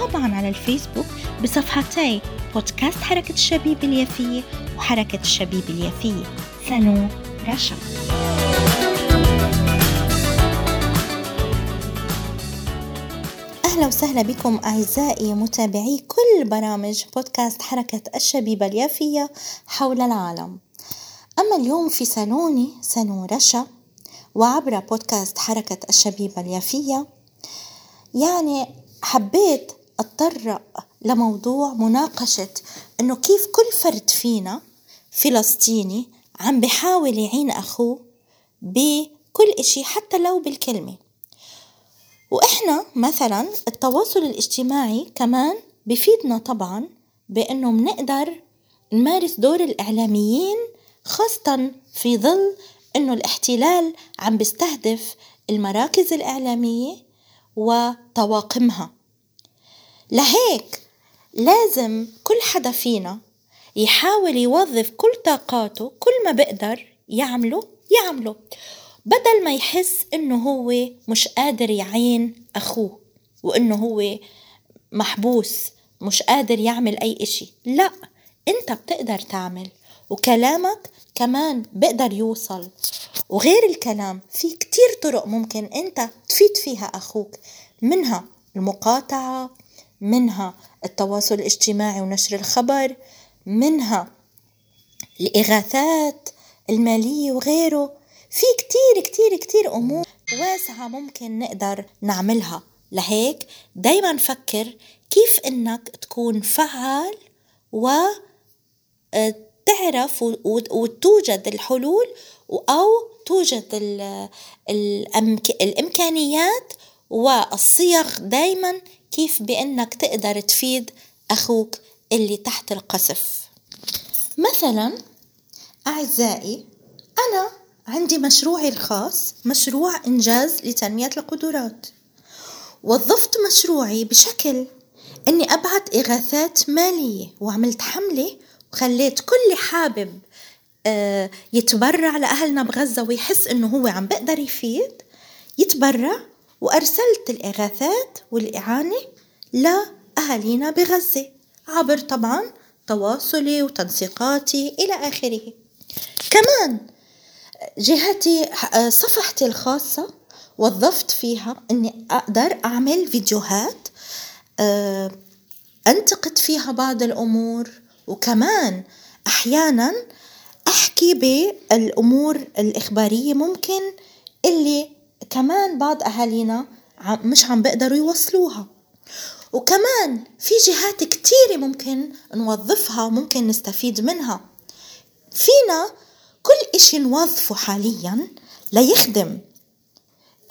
وطبعا على الفيسبوك بصفحتي بودكاست حركة الشبيب اليافية وحركة الشبيب اليافية. سنو رشا. أهلا وسهلا بكم أعزائي متابعي كل برامج بودكاست حركة الشبيبة اليافية حول العالم. أما اليوم في سالوني سنو رشا وعبر بودكاست حركة الشبيبة اليافية يعني حبيت أتطرق لموضوع مناقشة إنه كيف كل فرد فينا فلسطيني عم بحاول يعين أخوه بكل إشي حتى لو بالكلمة. وإحنا مثلا التواصل الاجتماعي كمان بفيدنا طبعا بإنه بنقدر نمارس دور الإعلاميين خاصة في ظل إنه الاحتلال عم بيستهدف المراكز الإعلامية وطواقمها. لهيك لازم كل حدا فينا يحاول يوظف كل طاقاته كل ما بقدر يعمله يعمله بدل ما يحس إنه هو مش قادر يعين أخوه وإنه هو محبوس مش قادر يعمل أي إشي. لا أنت بتقدر تعمل وكلامك كمان بقدر يوصل. وغير الكلام في كتير طرق ممكن أنت تفيد فيها أخوك منها المقاطعة منها التواصل الاجتماعي ونشر الخبر منها الإغاثات المالية وغيره. في كتير كتير كتير أمور واسعة ممكن نقدر نعملها. لهيك دايما فكر كيف إنك تكون فعال و آه، تعرف وتوجد الحلول أو توجد الإمكانيات والصيغ دايما كيف بأنك تقدر تفيد أخوك اللي تحت القصف؟ مثلا أعزائي أنا عندي مشروعي الخاص مشروع إنجاز لتنمية القدرات. وظفت مشروعي بشكل أني أبعت إغاثات مالية وعملت حملة وخليت كل حابب آه، يتبرع لأهلنا بغزة ويحس إنه هو عم بقدر يفيد يتبرع وأرسلت الإغاثات والإعانة لأهالينا بغزة عبر طبعا تواصلي وتنسيقاتي إلى آخره. كمان جهتي صفحتي الخاصة وظفت فيها أني أقدر أعمل فيديوهات آه، أنتقد فيها بعض الأمور وكمان أحيانا أحكي بالأمور الإخبارية ممكن اللي كمان بعض أهالينا مش عم بيقدروا يوصلوها. وكمان في جهات كتيرة ممكن نوظفها وممكن نستفيد منها. فينا كل إشي نوظفه حاليا ليخدم.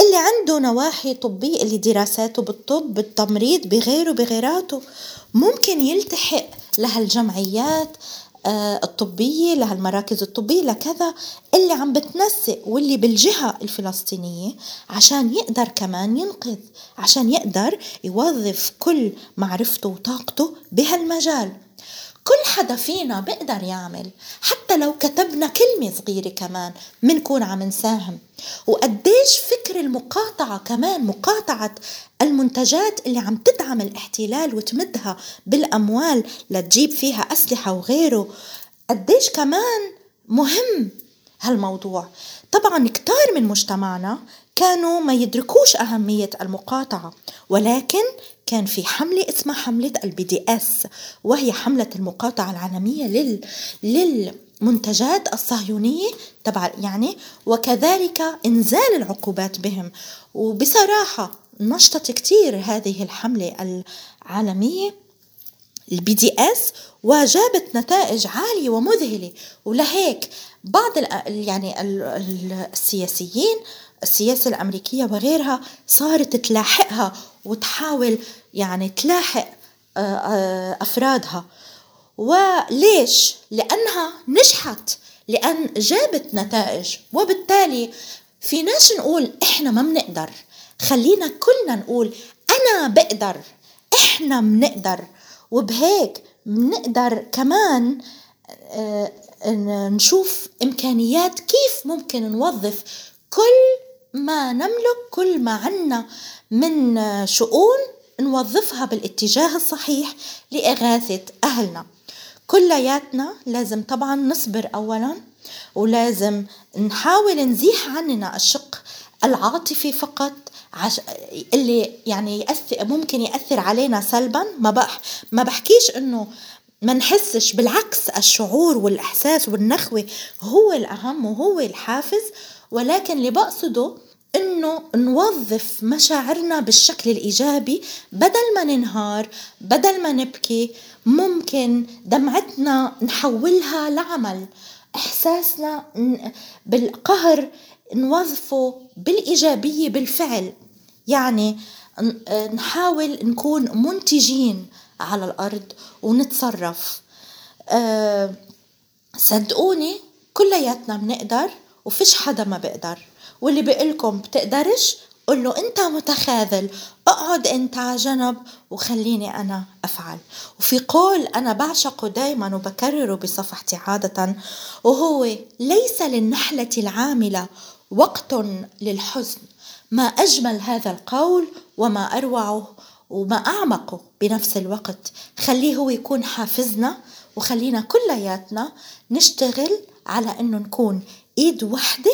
اللي عنده نواحي طبية اللي دراساته بالطب بالتمريض بغيره بغيراته ممكن يلتحق لهالجمعيات الطبية لهالمراكز الطبية لكذا اللي عم بتنسق واللي بالجهة الفلسطينية عشان يقدر كمان ينقذ عشان يقدر يوظف كل معرفته وطاقته بهالمجال. كل حدا فينا بيقدر يعمل. حتى لو كتبنا كلمة صغيرة كمان منكون عم نساهم. وقديش فكر المقاطعة كمان مقاطعة المنتجات اللي عم تدعم الاحتلال وتمدها بالأموال لتجيب فيها أسلحة وغيره. قديش كمان مهم هالموضوع. طبعا كتار من مجتمعنا كانوا ما يدركوش أهمية المقاطعة ولكن كان في حملة اسمها حملة ال BDS وهي حملة المقاطعة العالمية لل للمنتجات الصهيونية تبع يعني وكذلك إنزال العقوبات بهم. وبصراحة نشطت كتير هذه الحملة العالمية ال BDS وجابت نتائج عالية ومذهلة. ولهيك بعض يعني السياسيين السياسة الأمريكية وغيرها صارت تلاحقها وتحاول يعني تلاحق آه، آه، أفرادها. وليش؟ لأنها نجحت لأن جابت نتائج. وبالتالي فيناش نقول إحنا ما بنقدر خلينا كلنا نقول أنا بقدر إحنا بنقدر وبهيك بنقدر كمان آه، نشوف إمكانيات كيف ممكن نوظف كل ما نملك كل ما عنا من شؤون نوظفها بالاتجاه الصحيح لإغاثة أهلنا. كلياتنا لازم طبعا نصبر أولا ولازم نحاول نزيح عننا الشق العاطفي فقط عش... اللي يعني يأثر ممكن يأثر علينا سلبا. ما بح... ما بحكيش إنه ما نحسش بالعكس الشعور والإحساس والنخوة هو الأهم وهو الحافز. ولكن اللي بقصده إنه نوظف مشاعرنا بالشكل الإيجابي بدل ما ننهار بدل ما نبكي ممكن دمعتنا نحولها لعمل. إحساسنا بالقهر نوظفه بالإيجابية بالفعل. يعني نحاول نكون منتجين على الأرض ونتصرف. أه صدقوني كلياتنا بنقدر وفيش حدا ما بيقدر. واللي بيقلكم بتقدرش قل له أنت متخاذل. اقعد أنت على جنب وخليني أنا أفعل. وفي قول أنا بعشقه دايما وبكرره بصفحتي عادة وهو ليس للنحلة العاملة وقت للحزن. ما أجمل هذا القول وما أروعه وما أعمقه بنفس الوقت. خليه هو يكون حافزنا وخلينا كلياتنا نشتغل على إنه نكون إيد وحدة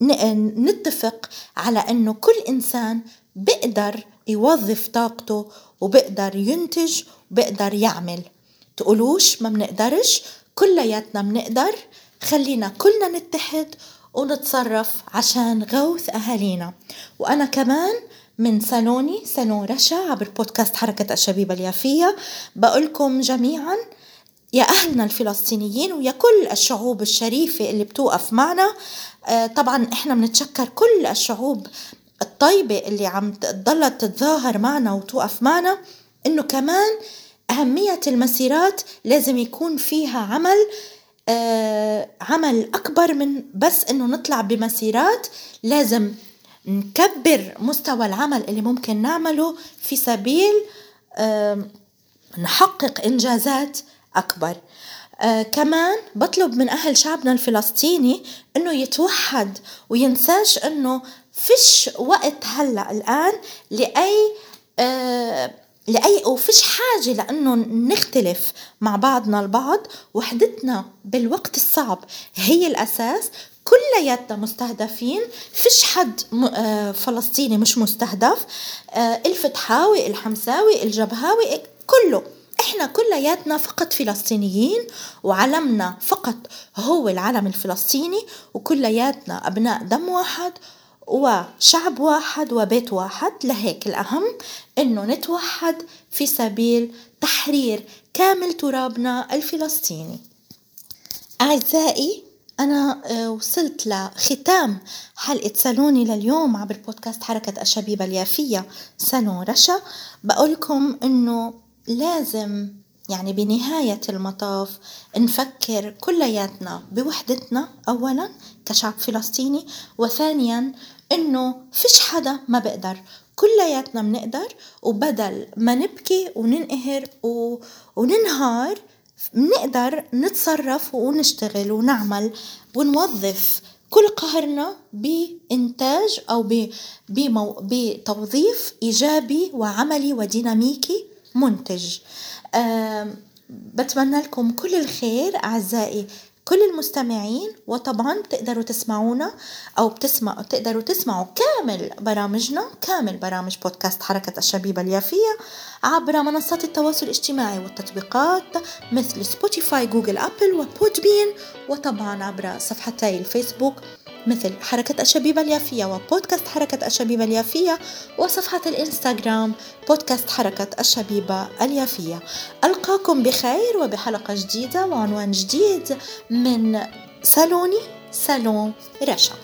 ونتفق على إنه كل إنسان بيقدر يوظف طاقته وبيقدر ينتج وبيقدر يعمل. تقولوش ما بنقدرش كلياتنا بنقدر خلينا كلنا نتحد ونتصرف عشان غوث أهالينا. وأنا كمان من سالوني سالون رشا عبر بودكاست حركة الشبيبة اليافية بقولكم جميعا يا أهلنا الفلسطينيين ويا كل الشعوب الشريفة اللي بتوقف معنا. آه، طبعا إحنا بنتشكر كل الشعوب الطيبة اللي عم تضلت تتظاهر معنا وتوقف معنا إنه كمان أهمية المسيرات لازم يكون فيها عمل آه عمل أكبر من بس إنه نطلع بمسيرات. لازم نكبر مستوى العمل اللي ممكن نعمله في سبيل نحقق إنجازات أكبر. آه كمان بطلب من أهل شعبنا الفلسطيني إنه يتوحد وينساش إنه فيش وقت هلأ الآن لأي آه لأي وفيش حاجة لأنه نختلف مع بعضنا البعض. وحدتنا بالوقت الصعب هي الأساس. كلياتنا مستهدفين. فيش حد آه، فلسطيني مش مستهدف. آه، الفتحاوي الحمساوي الجبهاوي كله. كلياتنا فقط فلسطينيين وعلمنا فقط هو العلم الفلسطيني وكلياتنا أبناء دم واحد وشعب واحد وبيت واحد. لهيك الأهم إنه نتوحد في سبيل تحرير كامل ترابنا الفلسطيني. أعزائي أنا آه، وصلت لختام حلقة سالوني لليوم عبر بودكاست حركة الشبيبة اليافية سالون رشا. بقولكم إنه لازم يعني بنهاية المطاف نفكر كلياتنا بوحدتنا. أولا كشعب فلسطيني وثانيا إنه فيش حدا ما بقدر. كلياتنا بنقدر وبدل ما نبكي وننقهر و... وننهار بنقدر نتصرف ونشتغل ونعمل ونوظف كل قهرنا بإنتاج أو بمو... بتوظيف إيجابي وعملي وديناميكي. منتج. بتمنى لكم كل الخير أعزائي كل المستمعين وطبعا بتقدروا تسمعونا أو بتسمعوا تقدروا تسمعوا كامل برامجنا كامل برامج بودكاست حركة الشبيبة اليافية عبر منصات التواصل الاجتماعي والتطبيقات مثل سبوتيفاي جوجل ابل وبودبين وطبعا عبر صفحتي الفيسبوك. مثل حركة الشبيبة اليافية وبودكاست حركة الشبيبة اليافية وصفحة الإنستغرام بودكاست حركة الشبيبة اليافية. ألقاكم بخير وبحلقة جديدة وعنوان جديد من سالوني سالون رشا.